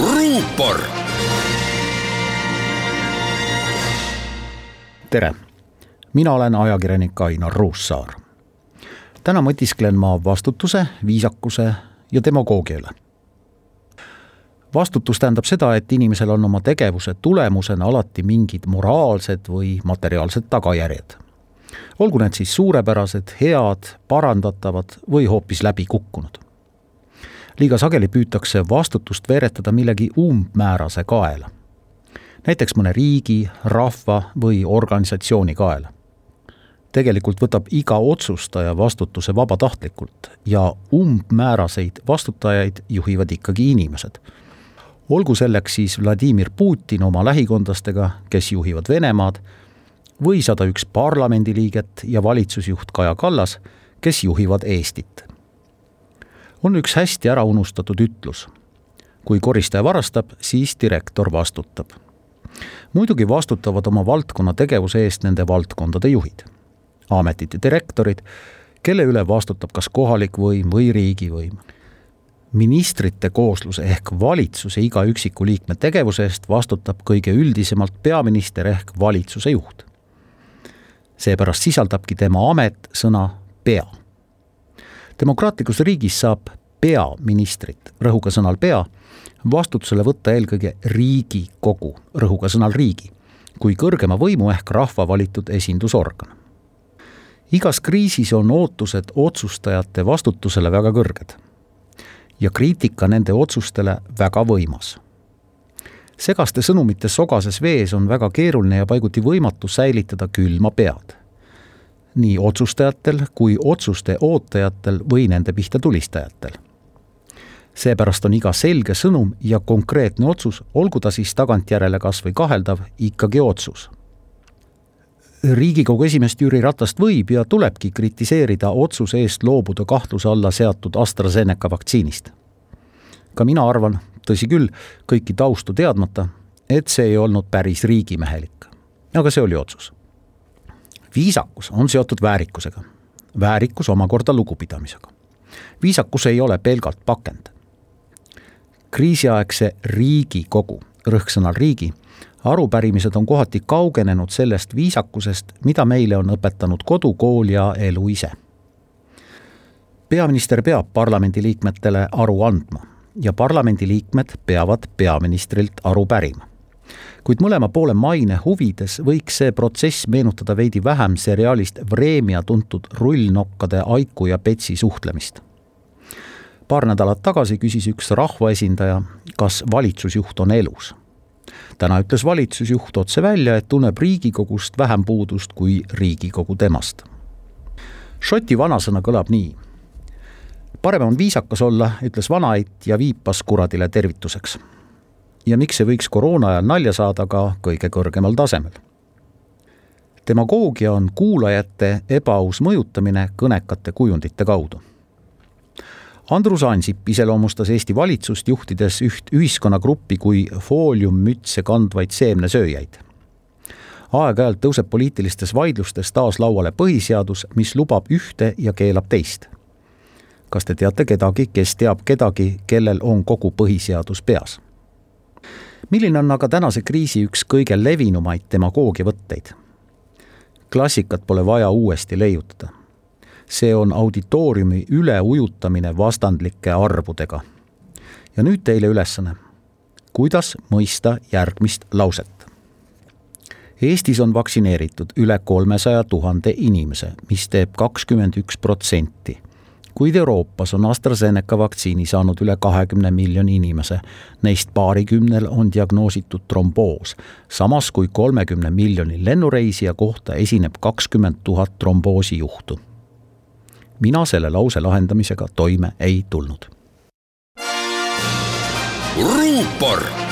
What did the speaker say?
ruupor. tere, mina olen ajakirjanik Ainar Ruussaar. täna mõtisklen ma vastutuse, viisakuse ja demagoogia üle. vastutus tähendab seda, et inimesel on oma tegevuse tulemusena alati mingid moraalsed või materiaalsed tagajärjed. olgu need siis suurepärased, head, parandatavad või hoopis läbikukkunud liiga sageli püütakse vastutust veeretada millegi umbmäärase kaela. näiteks mõne riigi, rahva või organisatsiooni kaela. tegelikult võtab iga otsustaja vastutuse vabatahtlikult ja umbmääraseid vastutajaid juhivad ikkagi inimesed. olgu selleks siis Vladimir Putin oma lähikondlastega, kes juhivad Venemaad, või sada üks parlamendiliiget ja valitsusjuht Kaja Kallas, kes juhivad Eestit on üks hästi ära unustatud ütlus. kui koristaja varastab, siis direktor vastutab. muidugi vastutavad oma valdkonna tegevuse eest nende valdkondade juhid, ametite direktorid, kelle üle vastutab kas kohalik võim või riigivõim. ministrite koosluse ehk valitsuse iga üksiku liikme tegevuse eest vastutab kõige üldisemalt peaminister ehk valitsuse juht. seepärast sisaldabki tema amet sõna pea demokraatlikus riigis saab peaministrit, rõhuga sõnal pea, vastutusele võtta eelkõige Riigikogu, rõhuga sõnal riigi, kui kõrgema võimu ehk rahva valitud esindusorgan. igas kriisis on ootused otsustajate vastutusele väga kõrged ja kriitika nende otsustele väga võimas segaste sõnumite sogases vees on väga keeruline ja paiguti võimatu säilitada külma pead nii otsustajatel kui otsuste ootajatel või nende pihta tulistajatel. seepärast on iga selge sõnum ja konkreetne otsus, olgu ta siis tagantjärele kas või kaheldav, ikkagi otsus. riigikogu esimeest Jüri Ratast võib ja tulebki kritiseerida otsuse eest loobuda kahtluse alla seatud AstraZeneca vaktsiinist. ka mina arvan, tõsi küll, kõiki taustu teadmata, et see ei olnud päris riigimehelik. aga see oli otsus viisakus on seotud väärikusega, väärikus omakorda lugupidamisega. viisakus ei ole pelgalt pakend. kriisiaegse Riigikogu, rõhksõnal riigi, arupärimised on kohati kaugenenud sellest viisakusest, mida meile on õpetanud kodu, kool ja elu ise. peaminister peab parlamendiliikmetele aru andma ja parlamendiliikmed peavad peaministrilt aru pärima kuid mõlema poole maine huvides võiks see protsess meenutada veidi vähem seriaalist Vremja tuntud rullnokkade Aiku ja Petsi suhtlemist. paar nädalat tagasi küsis üks rahvaesindaja, kas valitsusjuht on elus. täna ütles valitsusjuht otse välja, et tunneb Riigikogust vähem puudust kui Riigikogu temast. Šoti vanasõna kõlab nii parem on viisakas olla, ütles vanaeit ja viipas kuradile tervituseks ja miks ei võiks koroona ajal nalja saada ka kõige kõrgemal tasemel. demagoogia on kuulajate ebaaus mõjutamine kõnekate kujundite kaudu. Andrus Ansip iseloomustas Eesti valitsust juhtides üht ühiskonnagruppi kui fooliummütse kandvaid seemnesööjaid. aeg-ajalt tõuseb poliitilistes vaidlustes taas lauale põhiseadus, mis lubab ühte ja keelab teist. kas te teate kedagi, kes teab kedagi, kellel on kogu põhiseadus peas? Milline on aga tänase kriisi üks kõige levinumaid demagoogiavõtteid? klassikat pole vaja uuesti leiutada. see on auditooriumi üleujutamine vastandlike arvudega. ja nüüd teile ülesanne. kuidas mõista järgmist lauset? Eestis on vaktsineeritud üle kolmesaja tuhande inimese, mis teeb kakskümmend üks protsenti kuid Euroopas on AstraZeneca vaktsiini saanud üle kahekümne miljoni inimese. Neist paarikümnel on diagnoositud tromboos, samas kui kolmekümne miljoni lennureisija kohta esineb kakskümmend tuhat tromboosi juhtu. mina selle lause lahendamisega toime ei tulnud. ruupor